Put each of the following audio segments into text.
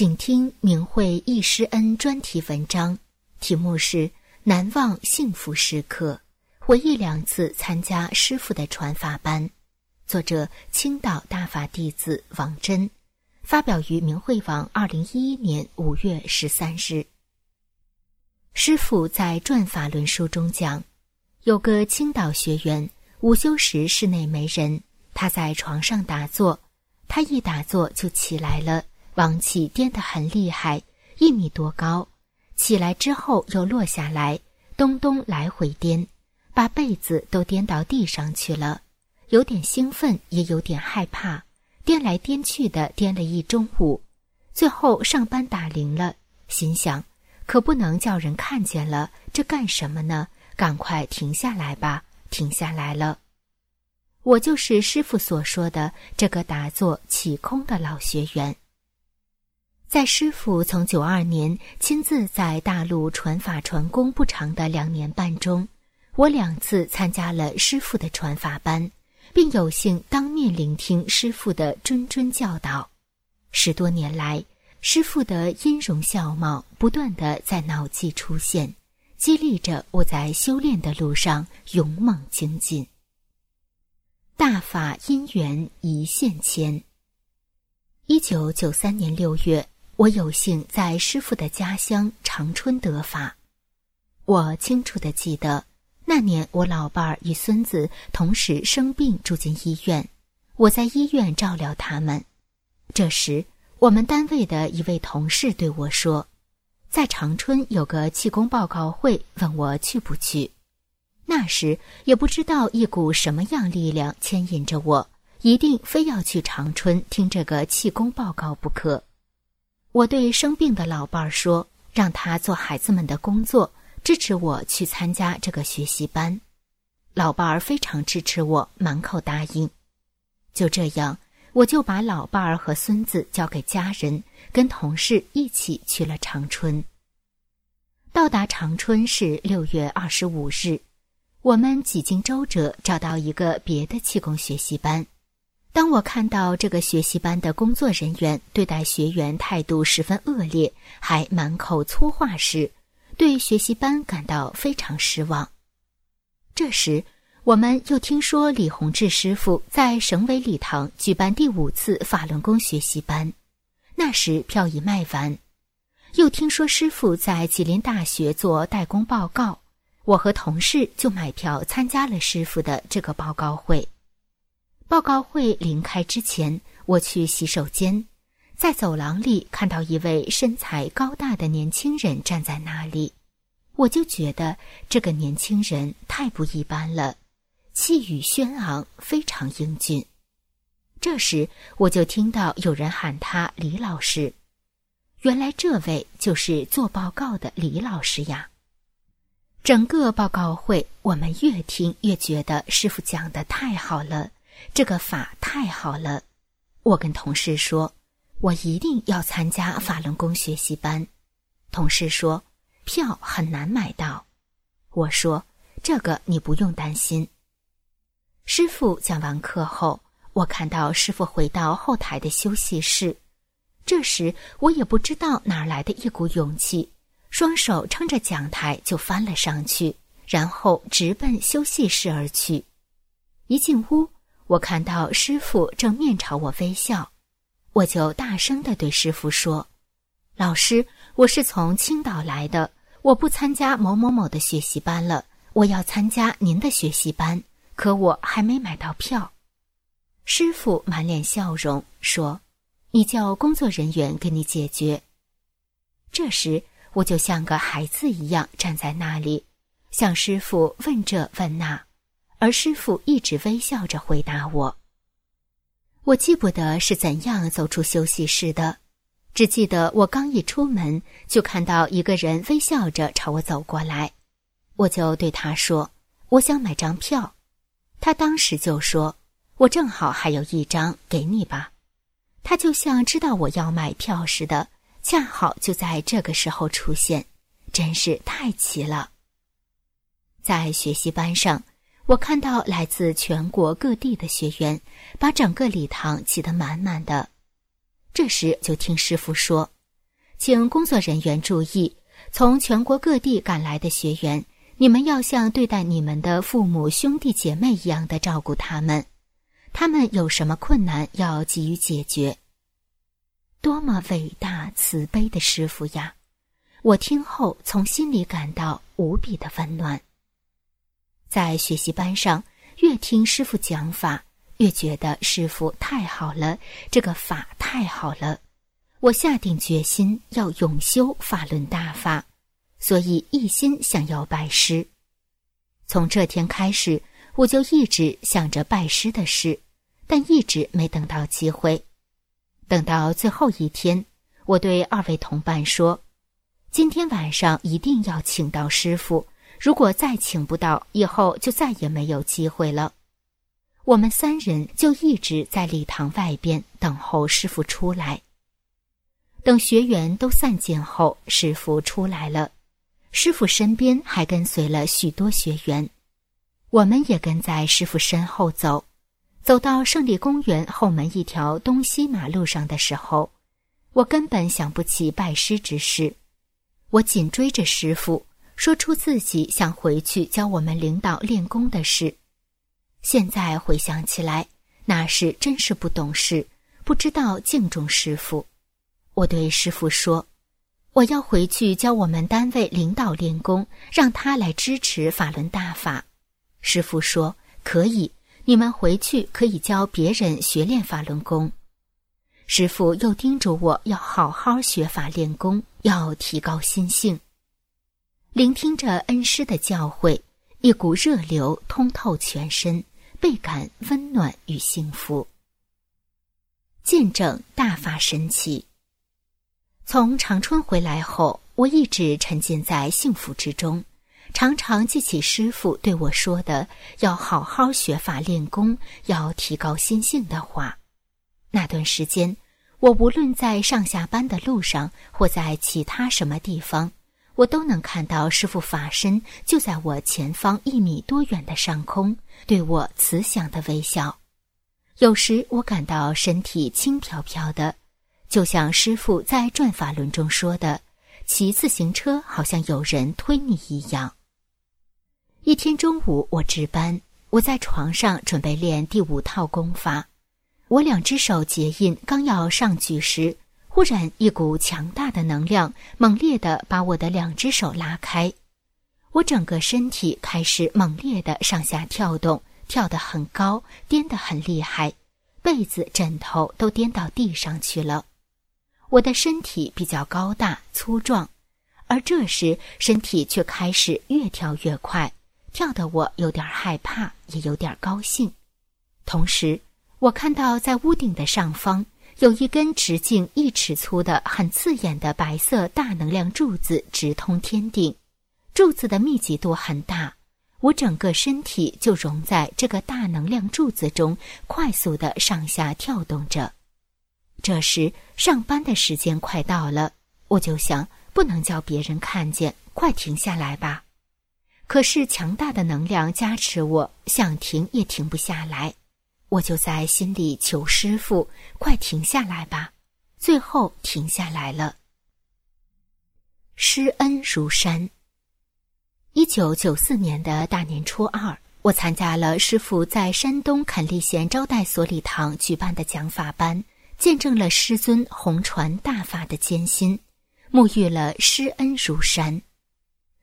请听明慧易师恩专题文章，题目是《难忘幸福时刻》，回忆两次参加师傅的传法班。作者：青岛大法弟子王真，发表于明慧网，二零一一年五月十三日。师傅在《转法论》书中讲，有个青岛学员午休时室内没人，他在床上打坐，他一打坐就起来了。王气颠得很厉害，一米多高，起来之后又落下来，咚咚来回颠，把被子都颠到地上去了。有点兴奋，也有点害怕，颠来颠去的颠了一中午，最后上班打铃了，心想，可不能叫人看见了，这干什么呢？赶快停下来吧，停下来了。我就是师傅所说的这个打坐起空的老学员。在师傅从九二年亲自在大陆传法传功不长的两年半中，我两次参加了师傅的传法班，并有幸当面聆听师傅的谆谆教导。十多年来，师傅的音容笑貌不断的在脑际出现，激励着我在修炼的路上勇猛精进。大法因缘一线牵。一九九三年六月。我有幸在师傅的家乡长春得法，我清楚的记得，那年我老伴儿与孙子同时生病住进医院，我在医院照料他们。这时，我们单位的一位同事对我说，在长春有个气功报告会，问我去不去。那时也不知道一股什么样力量牵引着我，一定非要去长春听这个气功报告不可。我对生病的老伴儿说：“让他做孩子们的工作，支持我去参加这个学习班。”老伴儿非常支持我，满口答应。就这样，我就把老伴儿和孙子交给家人，跟同事一起去了长春。到达长春是六月二十五日，我们几经周折找到一个别的气功学习班。当我看到这个学习班的工作人员对待学员态度十分恶劣，还满口粗话时，对学习班感到非常失望。这时，我们又听说李洪志师傅在省委礼堂举办第五次法轮功学习班，那时票已卖完。又听说师傅在吉林大学做代工报告，我和同事就买票参加了师傅的这个报告会。报告会临开之前，我去洗手间，在走廊里看到一位身材高大的年轻人站在那里，我就觉得这个年轻人太不一般了，气宇轩昂，非常英俊。这时，我就听到有人喊他李老师，原来这位就是做报告的李老师呀。整个报告会，我们越听越觉得师傅讲的太好了。这个法太好了，我跟同事说，我一定要参加法轮功学习班。同事说，票很难买到。我说，这个你不用担心。师傅讲完课后，我看到师傅回到后台的休息室，这时我也不知道哪来的一股勇气，双手撑着讲台就翻了上去，然后直奔休息室而去。一进屋。我看到师傅正面朝我微笑，我就大声的对师傅说：“老师，我是从青岛来的，我不参加某某某的学习班了，我要参加您的学习班，可我还没买到票。”师傅满脸笑容说：“你叫工作人员给你解决。”这时我就像个孩子一样站在那里，向师傅问这问那。而师傅一直微笑着回答我。我记不得是怎样走出休息室的，只记得我刚一出门，就看到一个人微笑着朝我走过来，我就对他说：“我想买张票。”他当时就说：“我正好还有一张，给你吧。”他就像知道我要买票似的，恰好就在这个时候出现，真是太奇了。在学习班上。我看到来自全国各地的学员，把整个礼堂挤得满满的。这时就听师傅说：“请工作人员注意，从全国各地赶来的学员，你们要像对待你们的父母、兄弟姐妹一样的照顾他们。他们有什么困难，要给予解决。多么伟大慈悲的师傅呀！我听后从心里感到无比的温暖。”在学习班上，越听师傅讲法，越觉得师傅太好了，这个法太好了。我下定决心要永修法轮大法，所以一心想要拜师。从这天开始，我就一直想着拜师的事，但一直没等到机会。等到最后一天，我对二位同伴说：“今天晚上一定要请到师傅。”如果再请不到，以后就再也没有机会了。我们三人就一直在礼堂外边等候师傅出来。等学员都散尽后，师傅出来了。师傅身边还跟随了许多学员，我们也跟在师傅身后走。走到胜利公园后门一条东西马路上的时候，我根本想不起拜师之事，我紧追着师傅。说出自己想回去教我们领导练功的事，现在回想起来，那是真是不懂事，不知道敬重师傅。我对师傅说：“我要回去教我们单位领导练功，让他来支持法轮大法。”师傅说：“可以，你们回去可以教别人学练法轮功。”师傅又叮嘱我要好好学法练功，要提高心性。聆听着恩师的教诲，一股热流通透全身，倍感温暖与幸福。见证大法神奇。从长春回来后，我一直沉浸在幸福之中，常常记起师傅对我说的“要好好学法练功，要提高心性”的话。那段时间，我无论在上下班的路上，或在其他什么地方。我都能看到师傅法身就在我前方一米多远的上空，对我慈祥的微笑。有时我感到身体轻飘飘的，就像师傅在转法轮中说的：“骑自行车好像有人推你一样。”一天中午我值班，我在床上准备练第五套功法，我两只手结印，刚要上举时。忽然，一股强大的能量猛烈地把我的两只手拉开，我整个身体开始猛烈地上下跳动，跳得很高，颠得很厉害，被子、枕头都颠到地上去了。我的身体比较高大粗壮，而这时身体却开始越跳越快，跳得我有点害怕，也有点高兴。同时，我看到在屋顶的上方。有一根直径一尺粗的、很刺眼的白色大能量柱子直通天顶，柱子的密集度很大，我整个身体就融在这个大能量柱子中，快速的上下跳动着。这时上班的时间快到了，我就想不能叫别人看见，快停下来吧。可是强大的能量加持我，想停也停不下来。我就在心里求师傅，快停下来吧。最后停下来了。施恩如山。一九九四年的大年初二，我参加了师傅在山东垦利县招待所礼堂举办的讲法班，见证了师尊弘传大法的艰辛，沐浴了施恩如山。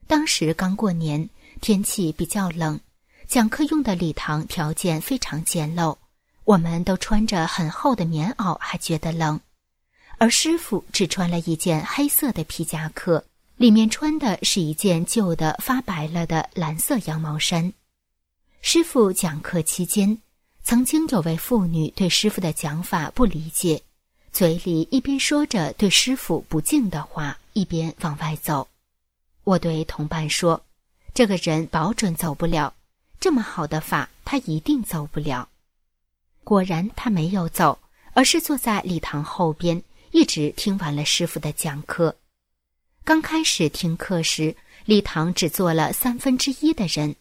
当时刚过年，天气比较冷。讲课用的礼堂条件非常简陋，我们都穿着很厚的棉袄，还觉得冷。而师傅只穿了一件黑色的皮夹克，里面穿的是一件旧的发白了的蓝色羊毛衫。师傅讲课期间，曾经有位妇女对师傅的讲法不理解，嘴里一边说着对师傅不敬的话，一边往外走。我对同伴说：“这个人保准走不了，这么好的法，他一定走不了。”果然，他没有走，而是坐在礼堂后边，一直听完了师傅的讲课。刚开始听课时，礼堂只坐了三分之一的人，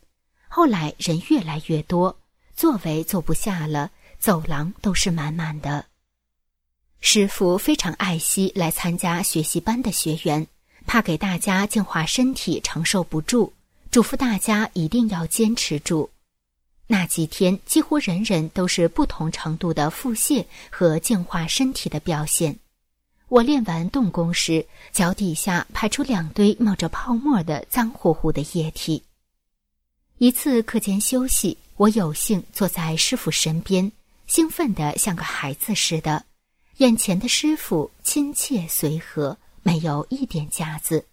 后来人越来越多。座位坐不下了，走廊都是满满的。师傅非常爱惜来参加学习班的学员，怕给大家净化身体承受不住，嘱咐大家一定要坚持住。那几天几乎人人都是不同程度的腹泻和净化身体的表现。我练完动功时，脚底下排出两堆冒着泡沫的脏乎乎的液体。一次课间休息。我有幸坐在师傅身边，兴奋的像个孩子似的。眼前的师傅亲切随和，没有一点架子，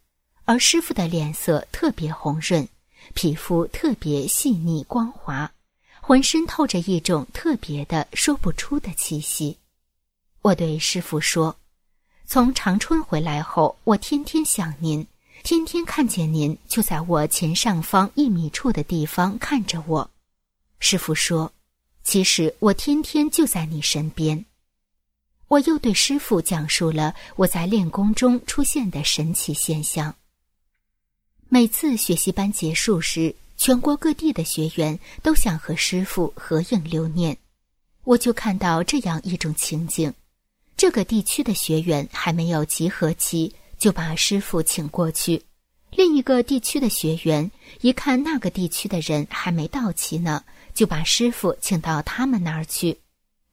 而师傅的脸色特别红润，皮肤特别细腻光滑，浑身透着一种特别的说不出的气息。我对师傅说：“从长春回来后，我天天想您，天天看见您就在我前上方一米处的地方看着我。”师傅说：“其实我天天就在你身边。”我又对师傅讲述了我在练功中出现的神奇现象。每次学习班结束时，全国各地的学员都想和师傅合影留念，我就看到这样一种情景：这个地区的学员还没有集合齐，就把师傅请过去；另一个地区的学员一看那个地区的人还没到齐呢。就把师傅请到他们那儿去，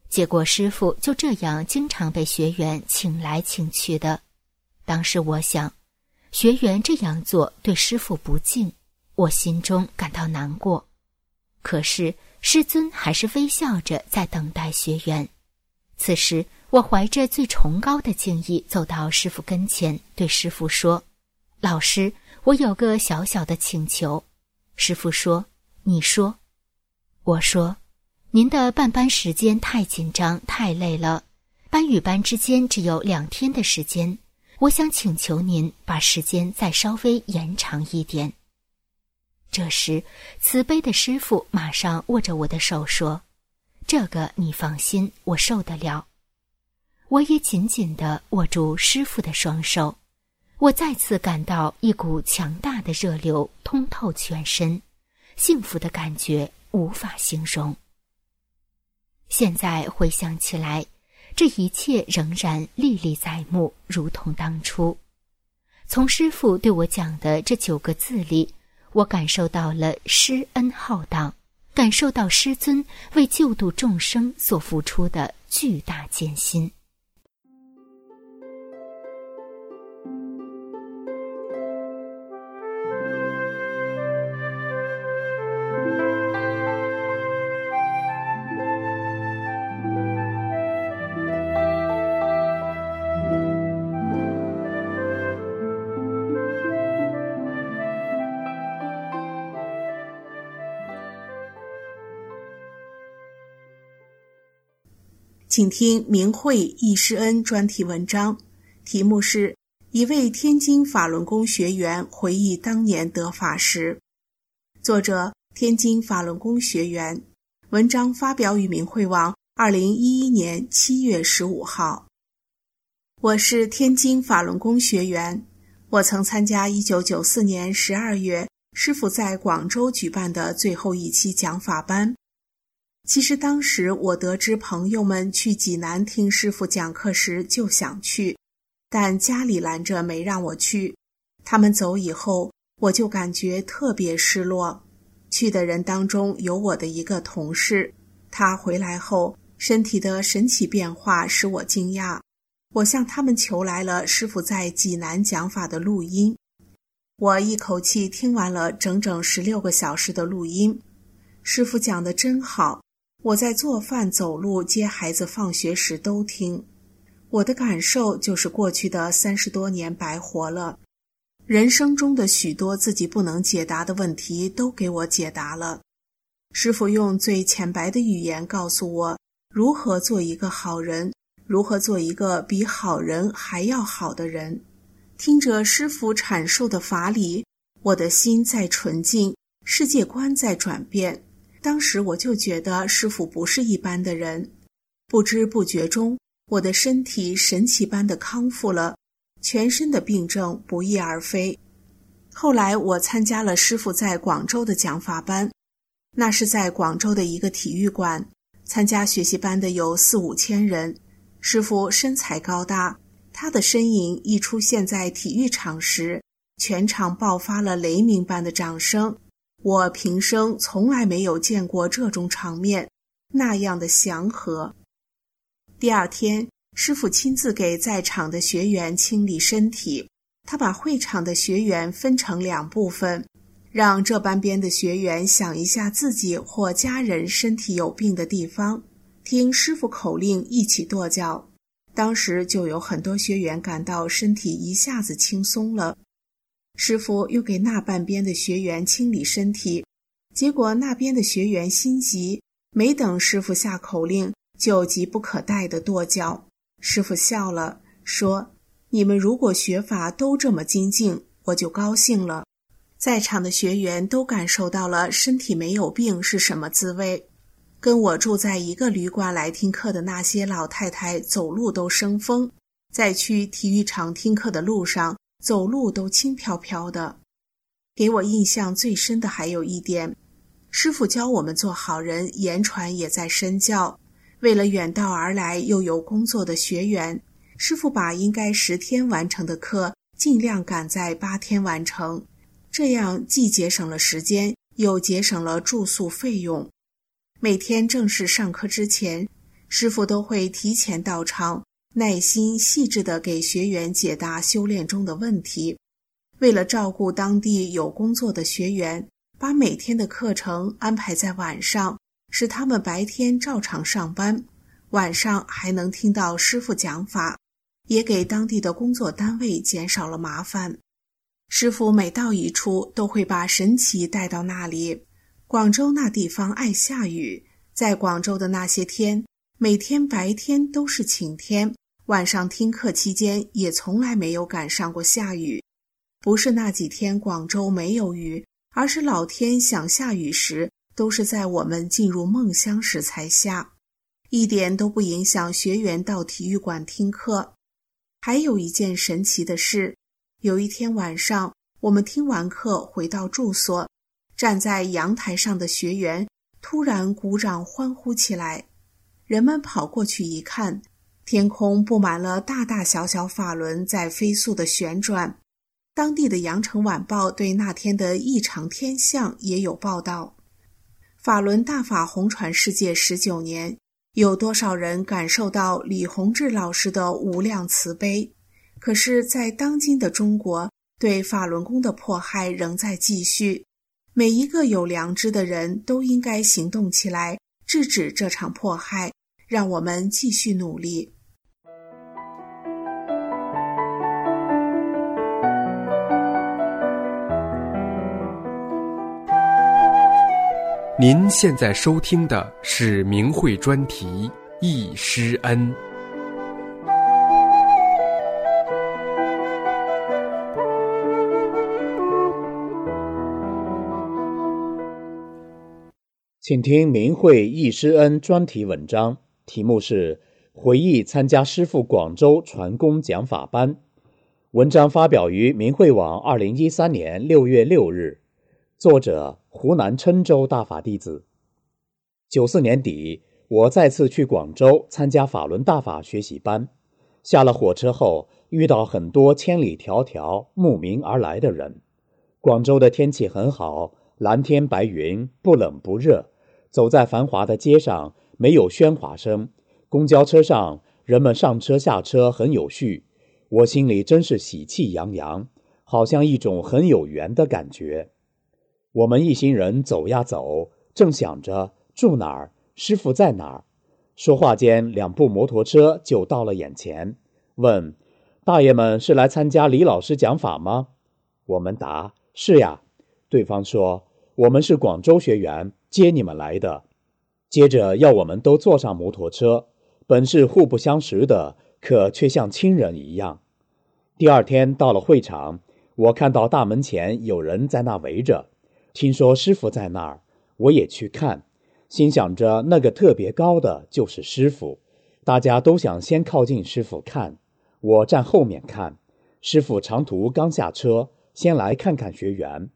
结果师傅就这样经常被学员请来请去的。当时我想，学员这样做对师傅不敬，我心中感到难过。可是师尊还是微笑着在等待学员。此时，我怀着最崇高的敬意走到师傅跟前，对师傅说：“老师，我有个小小的请求。”师傅说：“你说。”我说：“您的办班时间太紧张，太累了。班与班之间只有两天的时间，我想请求您把时间再稍微延长一点。”这时，慈悲的师傅马上握着我的手说：“这个你放心，我受得了。”我也紧紧地握住师傅的双手，我再次感到一股强大的热流通透全身，幸福的感觉。无法形容。现在回想起来，这一切仍然历历在目，如同当初。从师傅对我讲的这九个字里，我感受到了师恩浩荡，感受到师尊为救度众生所付出的巨大艰辛。请听明慧易师恩专题文章，题目是一位天津法轮功学员回忆当年得法时。作者：天津法轮功学员。文章发表于明慧网，二零一一年七月十五号。我是天津法轮功学员，我曾参加一九九四年十二月师傅在广州举办的最后一期讲法班。其实当时我得知朋友们去济南听师傅讲课时，就想去，但家里拦着没让我去。他们走以后，我就感觉特别失落。去的人当中有我的一个同事，他回来后身体的神奇变化使我惊讶。我向他们求来了师傅在济南讲法的录音，我一口气听完了整整十六个小时的录音。师傅讲的真好。我在做饭、走路、接孩子放学时都听，我的感受就是过去的三十多年白活了，人生中的许多自己不能解答的问题都给我解答了。师傅用最浅白的语言告诉我如何做一个好人，如何做一个比好人还要好的人。听着师傅阐述的法理，我的心在纯净，世界观在转变。当时我就觉得师傅不是一般的人。不知不觉中，我的身体神奇般的康复了，全身的病症不翼而飞。后来我参加了师傅在广州的讲法班。那是在广州的一个体育馆，参加学习班的有四五千人。师傅身材高大，他的身影一出现在体育场时，全场爆发了雷鸣般的掌声。我平生从来没有见过这种场面，那样的祥和。第二天，师傅亲自给在场的学员清理身体，他把会场的学员分成两部分。让这班边的学员想一下自己或家人身体有病的地方，听师傅口令一起跺脚。当时就有很多学员感到身体一下子轻松了。师傅又给那半边的学员清理身体，结果那边的学员心急，没等师傅下口令，就急不可待地跺脚。师傅笑了，说：“你们如果学法都这么精进，我就高兴了。”在场的学员都感受到了身体没有病是什么滋味。跟我住在一个旅馆来听课的那些老太太走路都生风，在去体育场听课的路上走路都轻飘飘的。给我印象最深的还有一点，师傅教我们做好人，言传也在身教。为了远道而来又有工作的学员，师傅把应该十天完成的课尽量赶在八天完成。这样既节省了时间，又节省了住宿费用。每天正式上课之前，师傅都会提前到场，耐心细致地给学员解答修炼中的问题。为了照顾当地有工作的学员，把每天的课程安排在晚上，使他们白天照常上班，晚上还能听到师傅讲法，也给当地的工作单位减少了麻烦。师傅每到一处，都会把神奇带到那里。广州那地方爱下雨，在广州的那些天，每天白天都是晴天，晚上听课期间也从来没有赶上过下雨。不是那几天广州没有雨，而是老天想下雨时，都是在我们进入梦乡时才下，一点都不影响学员到体育馆听课。还有一件神奇的事。有一天晚上，我们听完课回到住所，站在阳台上的学员突然鼓掌欢呼起来。人们跑过去一看，天空布满了大大小小法轮在飞速的旋转。当地的《羊城晚报》对那天的异常天象也有报道。法轮大法红传世界十九年，有多少人感受到李洪志老师的无量慈悲？可是，在当今的中国，对法轮功的迫害仍在继续。每一个有良知的人都应该行动起来，制止这场迫害。让我们继续努力。您现在收听的是明慧专题《易师恩》。请听明慧易师恩专题文章，题目是《回忆参加师傅广州传功讲法班》。文章发表于明慧网，二零一三年六月六日。作者：湖南郴州大法弟子。九四年底，我再次去广州参加法轮大法学习班。下了火车后，遇到很多千里迢迢慕名而来的人。广州的天气很好，蓝天白云，不冷不热。走在繁华的街上，没有喧哗声。公交车上，人们上车下车很有序。我心里真是喜气洋洋，好像一种很有缘的感觉。我们一行人走呀走，正想着住哪儿，师傅在哪儿。说话间，两部摩托车就到了眼前，问：“大爷们是来参加李老师讲法吗？”我们答：“是呀。”对方说。我们是广州学员，接你们来的。”接着要我们都坐上摩托车，本是互不相识的，可却像亲人一样。第二天到了会场，我看到大门前有人在那围着，听说师傅在那儿，我也去看，心想着那个特别高的就是师傅，大家都想先靠近师傅看，我站后面看。师傅长途刚下车，先来看看学员。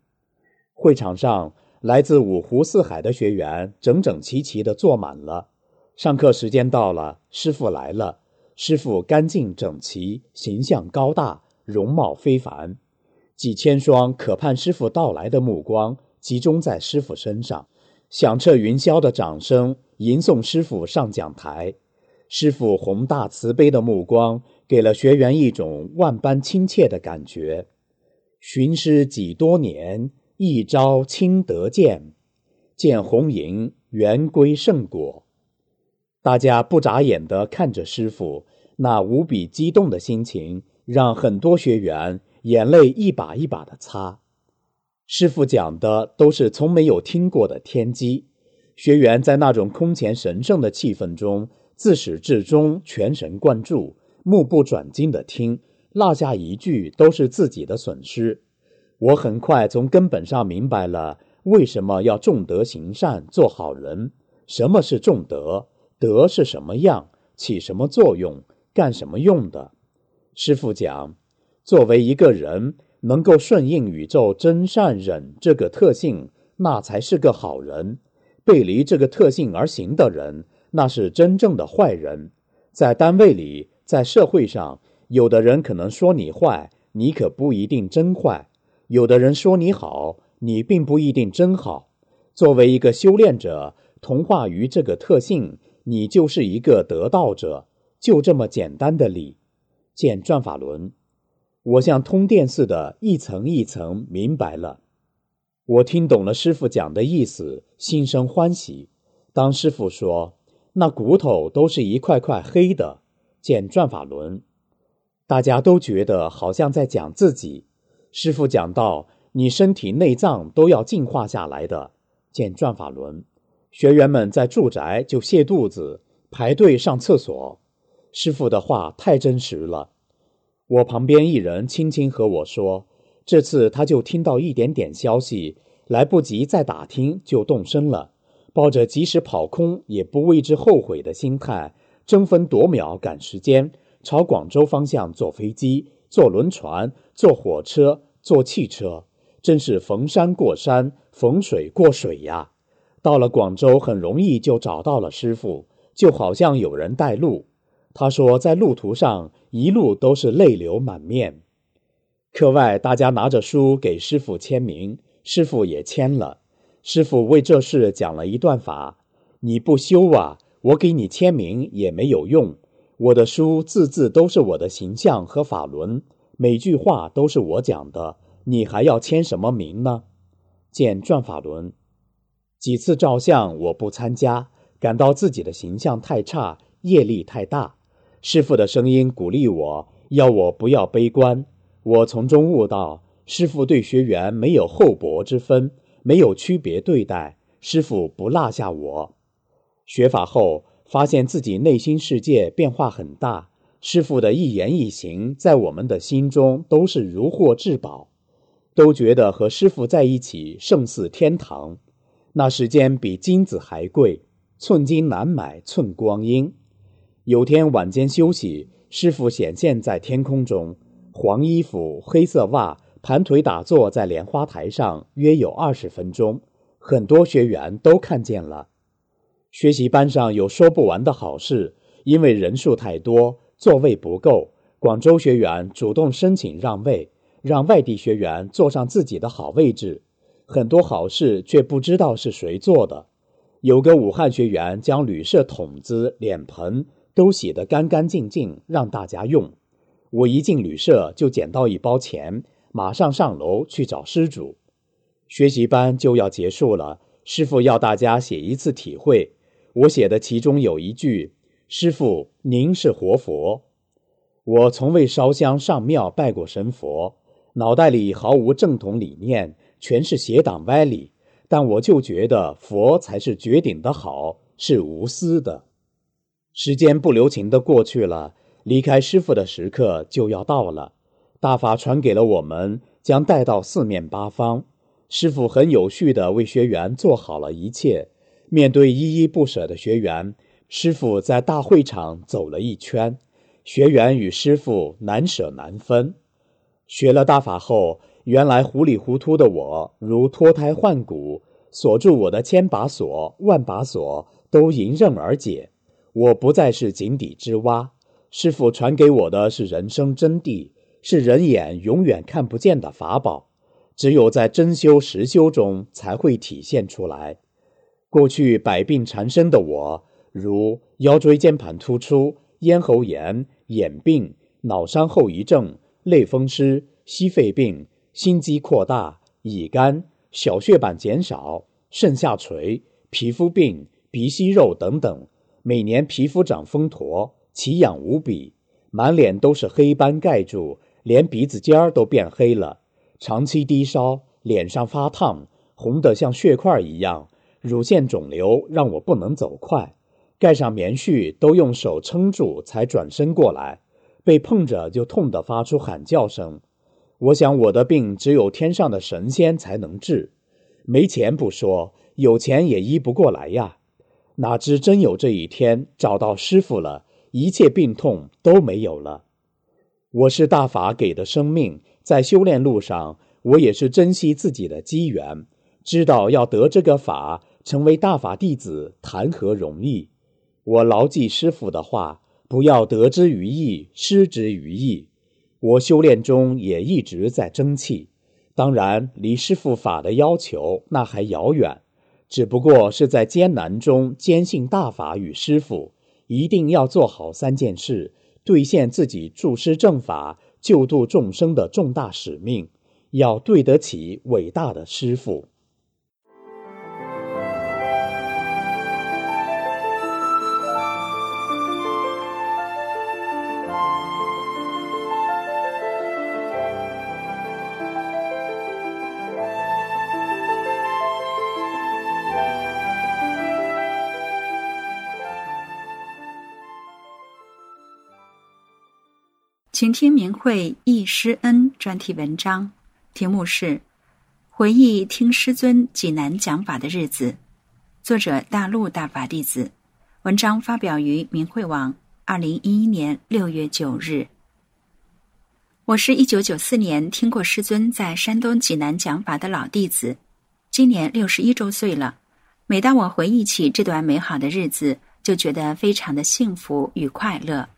会场上来自五湖四海的学员整整齐齐地坐满了。上课时间到了，师傅来了。师傅干净整齐，形象高大，容貌非凡。几千双可盼师傅到来的目光集中在师傅身上，响彻云霄的掌声迎送师傅上讲台。师傅宏大慈悲的目光。给了学员一种万般亲切的感觉。寻师几多年，一朝亲得见，见红颜圆归圣果。大家不眨眼地看着师傅，那无比激动的心情，让很多学员眼泪一把一把的擦。师傅讲的都是从没有听过的天机，学员在那种空前神圣的气氛中，自始至终全神贯注。目不转睛地听，落下一句都是自己的损失。我很快从根本上明白了为什么要重德行善，做好人。什么是重德？德是什么样？起什么作用？干什么用的？师傅讲，作为一个人能够顺应宇宙真善忍这个特性，那才是个好人。背离这个特性而行的人，那是真正的坏人。在单位里。在社会上，有的人可能说你坏，你可不一定真坏；有的人说你好，你并不一定真好。作为一个修炼者，同化于这个特性，你就是一个得道者。就这么简单的理。见转法轮，我像通电似的，一层一层明白了。我听懂了师傅讲的意思，心生欢喜。当师傅说那骨头都是一块块黑的。见转法轮，大家都觉得好像在讲自己。师傅讲到，你身体内脏都要净化下来的。见转法轮，学员们在住宅就泻肚子，排队上厕所。师傅的话太真实了。我旁边一人轻轻和我说，这次他就听到一点点消息，来不及再打听就动身了，抱着即使跑空也不为之后悔的心态。争分夺秒赶时间，朝广州方向坐飞机、坐轮船、坐火车、坐汽车，真是逢山过山，逢水过水呀！到了广州，很容易就找到了师傅，就好像有人带路。他说，在路途上一路都是泪流满面。课外，大家拿着书给师傅签名，师傅也签了。师傅为这事讲了一段法：你不修啊！我给你签名也没有用，我的书字字都是我的形象和法轮，每句话都是我讲的，你还要签什么名呢？见转法轮，几次照相我不参加，感到自己的形象太差，业力太大。师傅的声音鼓励我，要我不要悲观。我从中悟到，师傅对学员没有厚薄之分，没有区别对待，师傅不落下我。学法后，发现自己内心世界变化很大。师傅的一言一行，在我们的心中都是如获至宝，都觉得和师傅在一起胜似天堂。那时间比金子还贵，寸金难买寸光阴。有天晚间休息，师傅显现在天空中，黄衣服、黑色袜，盘腿打坐在莲花台上，约有二十分钟。很多学员都看见了。学习班上有说不完的好事，因为人数太多，座位不够。广州学员主动申请让位，让外地学员坐上自己的好位置。很多好事却不知道是谁做的。有个武汉学员将旅社桶子、脸盆都洗得干干净净，让大家用。我一进旅社就捡到一包钱，马上上楼去找失主。学习班就要结束了，师傅要大家写一次体会。我写的其中有一句：“师傅，您是活佛。”我从未烧香上庙拜过神佛，脑袋里毫无正统理念，全是邪党歪理。但我就觉得佛才是绝顶的好，是无私的。时间不留情的过去了，离开师傅的时刻就要到了。大法传给了我们，将带到四面八方。师傅很有序的为学员做好了一切。面对依依不舍的学员，师傅在大会场走了一圈，学员与师傅难舍难分。学了大法后，原来糊里糊涂的我，如脱胎换骨，锁住我的千把锁、万把锁都迎刃而解。我不再是井底之蛙，师傅传给我的是人生真谛，是人眼永远看不见的法宝，只有在真修实修中才会体现出来。过去百病缠身的我，如腰椎间盘突出、咽喉炎、眼病、脑伤后遗症、类风湿、矽肺病、心肌扩大、乙肝、小血板减少、肾下垂、皮肤病、鼻息肉等等。每年皮肤长风驼，奇痒无比，满脸都是黑斑盖住，连鼻子尖儿都变黑了。长期低烧，脸上发烫，红得像血块一样，乳腺肿瘤让我不能走快，盖上棉絮都用手撑住才转身过来，被碰着就痛得发出喊叫声。我想我的病只有天上的神仙才能治，没钱不说，有钱也医不过来呀。哪知真有这一天，找到师傅了，一切病痛都没有了。我是大法给的生命，在修炼路上，我也是珍惜自己的机缘，知道要得这个法，成为大法弟子，谈何容易？我牢记师傅的话，不要得之于易，失之于易。我修炼中也一直在争气，当然离师傅法的要求那还遥远。只不过是在艰难中坚信大法与师傅，一定要做好三件事，兑现自己助师正法、救度众生的重大使命，要对得起伟大的师傅。请听明慧忆师恩专题文章，题目是《回忆听师尊济南讲法的日子》，作者大陆大法弟子。文章发表于明慧网，二零一一年六月九日。我是一九九四年听过师尊在山东济南讲法的老弟子，今年六十一周岁了。每当我回忆起这段美好的日子，就觉得非常的幸福与快乐。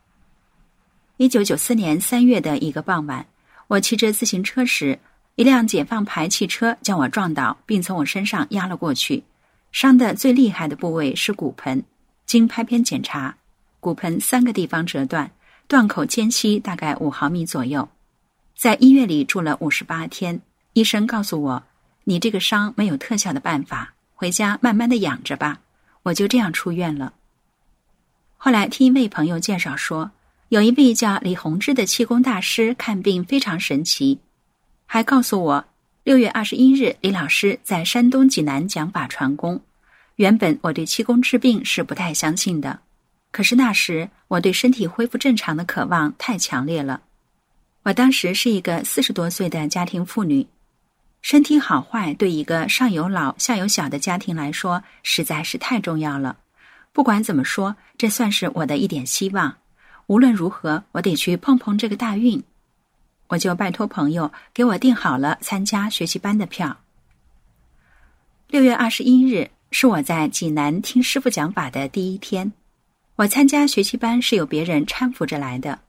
一九九四年三月的一个傍晚，我骑着自行车时，一辆解放牌汽车将我撞倒，并从我身上压了过去。伤的最厉害的部位是骨盆，经拍片检查，骨盆三个地方折断，断口间隙大概五毫米左右。在医院里住了五十八天，医生告诉我：“你这个伤没有特效的办法，回家慢慢的养着吧。”我就这样出院了。后来听一位朋友介绍说。有一位叫李洪志的气功大师看病非常神奇，还告诉我，六月二十一日李老师在山东济南讲法传功。原本我对气功治病是不太相信的，可是那时我对身体恢复正常的渴望太强烈了。我当时是一个四十多岁的家庭妇女，身体好坏对一个上有老下有小的家庭来说实在是太重要了。不管怎么说，这算是我的一点希望。无论如何，我得去碰碰这个大运，我就拜托朋友给我订好了参加学习班的票。六月二十一日是我在济南听师傅讲法的第一天，我参加学习班是有别人搀扶着来的。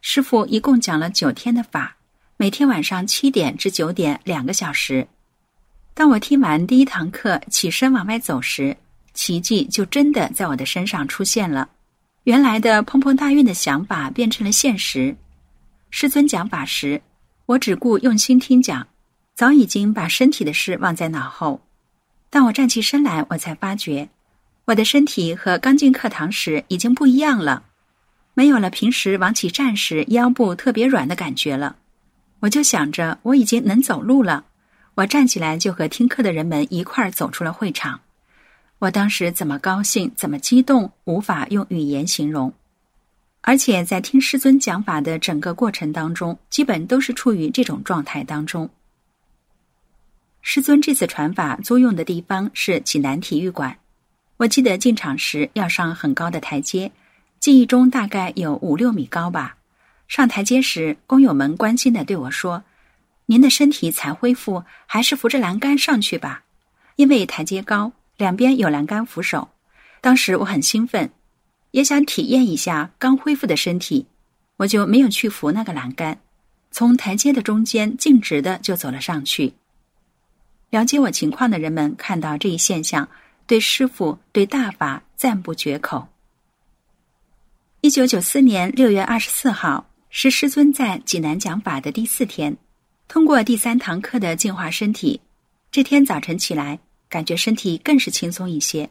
师傅一共讲了九天的法，每天晚上七点至九点两个小时。当我听完第一堂课起身往外走时，奇迹就真的在我的身上出现了。原来的碰碰大运的想法变成了现实。师尊讲法时，我只顾用心听讲，早已经把身体的事忘在脑后。当我站起身来，我才发觉，我的身体和刚进课堂时已经不一样了，没有了平时往起站时腰部特别软的感觉了。我就想着我已经能走路了，我站起来就和听课的人们一块儿走出了会场。我当时怎么高兴，怎么激动，无法用语言形容。而且在听师尊讲法的整个过程当中，基本都是处于这种状态当中。师尊这次传法租用的地方是济南体育馆。我记得进场时要上很高的台阶，记忆中大概有五六米高吧。上台阶时，工友们关心的对我说：“您的身体才恢复，还是扶着栏杆上去吧，因为台阶高，两边有栏杆扶手。”当时我很兴奋，也想体验一下刚恢复的身体，我就没有去扶那个栏杆，从台阶的中间径直的就走了上去。了解我情况的人们看到这一现象，对师傅、对大法赞不绝口。一九九四年六月二十四号是师尊在济南讲法的第四天，通过第三堂课的净化身体，这天早晨起来，感觉身体更是轻松一些。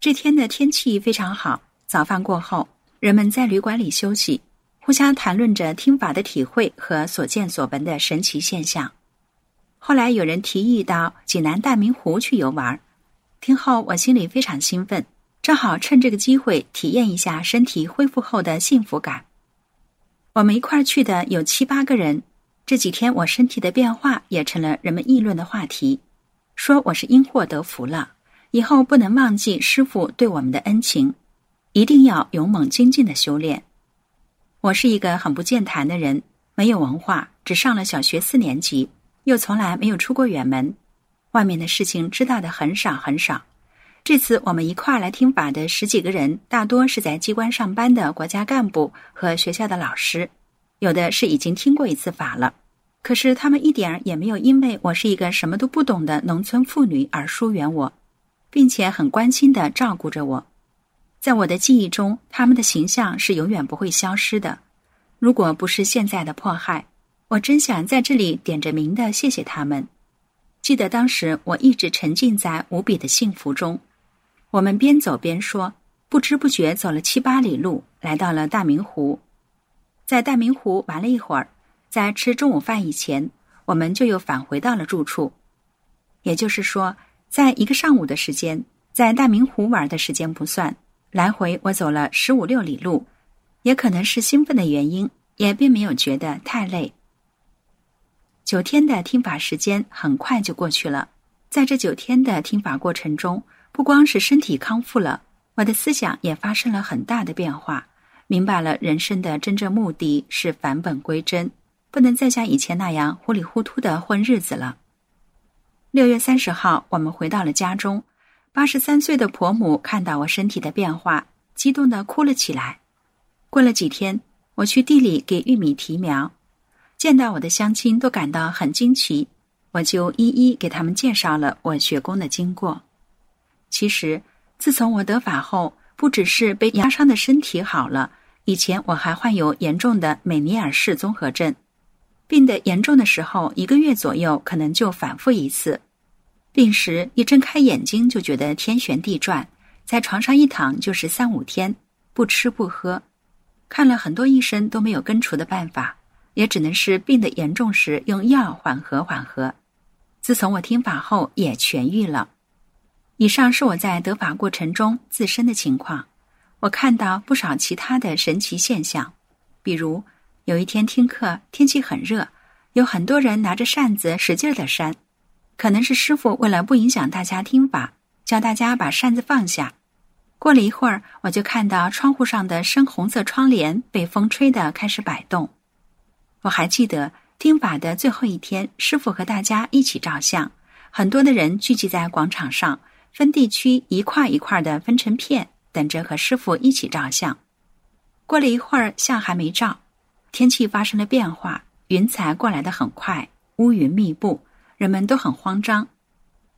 这天的天气非常好，早饭过后，人们在旅馆里休息，互相谈论着听法的体会和所见所闻的神奇现象。后来有人提议到济南大明湖去游玩，听后我心里非常兴奋，正好趁这个机会体验一下身体恢复后的幸福感。我们一块儿去的有七八个人，这几天我身体的变化也成了人们议论的话题，说我是因祸得福了，以后不能忘记师傅对我们的恩情，一定要勇猛精进的修炼。我是一个很不健谈的人，没有文化，只上了小学四年级。又从来没有出过远门，外面的事情知道的很少很少。这次我们一块儿来听法的十几个人，大多是在机关上班的国家干部和学校的老师，有的是已经听过一次法了。可是他们一点儿也没有因为我是一个什么都不懂的农村妇女而疏远我，并且很关心的照顾着我。在我的记忆中，他们的形象是永远不会消失的。如果不是现在的迫害。我真想在这里点着名的谢谢他们。记得当时我一直沉浸在无比的幸福中。我们边走边说，不知不觉走了七八里路，来到了大明湖。在大明湖玩了一会儿，在吃中午饭以前，我们就又返回到了住处。也就是说，在一个上午的时间，在大明湖玩的时间不算，来回我走了十五六里路。也可能是兴奋的原因，也并没有觉得太累。九天的听法时间很快就过去了，在这九天的听法过程中，不光是身体康复了，我的思想也发生了很大的变化，明白了人生的真正目的是返本归真，不能再像以前那样糊里糊涂的混日子了。六月三十号，我们回到了家中，八十三岁的婆母看到我身体的变化，激动的哭了起来。过了几天，我去地里给玉米提苗。见到我的乡亲都感到很惊奇，我就一一给他们介绍了我学工的经过。其实，自从我得法后，不只是被压伤的身体好了，以前我还患有严重的美尼尔氏综合症，病得严重的时候，一个月左右可能就反复一次。病时一睁开眼睛就觉得天旋地转，在床上一躺就是三五天，不吃不喝，看了很多医生都没有根除的办法。也只能是病得严重时用药缓和缓和。自从我听法后也痊愈了。以上是我在得法过程中自身的情况。我看到不少其他的神奇现象，比如有一天听课，天气很热，有很多人拿着扇子使劲的扇，可能是师傅为了不影响大家听法，叫大家把扇子放下。过了一会儿，我就看到窗户上的深红色窗帘被风吹得开始摆动。我还记得听法的最后一天，师傅和大家一起照相，很多的人聚集在广场上，分地区一块一块的分成片，等着和师傅一起照相。过了一会儿，相还没照，天气发生了变化，云彩过来的很快，乌云密布，人们都很慌张。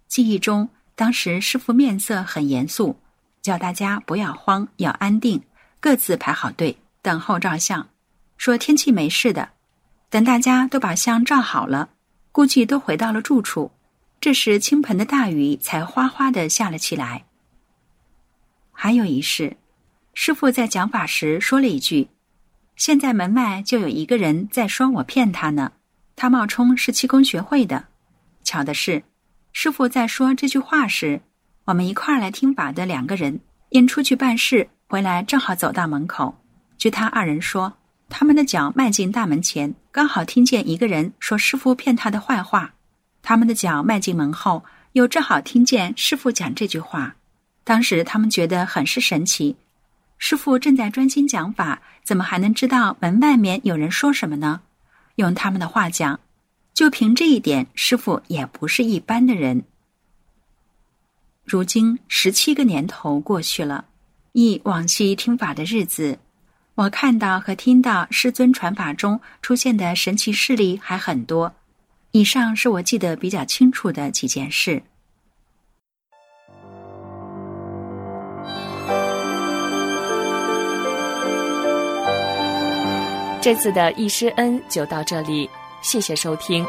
记忆中，当时师傅面色很严肃，叫大家不要慌，要安定，各自排好队，等候照相，说天气没事的。等大家都把相照好了，估计都回到了住处。这时，倾盆的大雨才哗哗的下了起来。还有一事，师傅在讲法时说了一句：“现在门外就有一个人在说我骗他呢。他冒充是气功学会的，巧的是，师傅在说这句话时，我们一块儿来听法的两个人因出去办事回来，正好走到门口。据他二人说，他们的脚迈进大门前，刚好听见一个人说师傅骗他的坏话；他们的脚迈进门后，又正好听见师傅讲这句话。当时他们觉得很是神奇，师傅正在专心讲法，怎么还能知道门外面有人说什么呢？用他们的话讲，就凭这一点，师傅也不是一般的人。如今十七个年头过去了，忆往昔听法的日子，我看到和听到师尊传法中出现的神奇事例还很多。以上是我记得比较清楚的几件事。这次的易师恩就到这里，谢谢收听。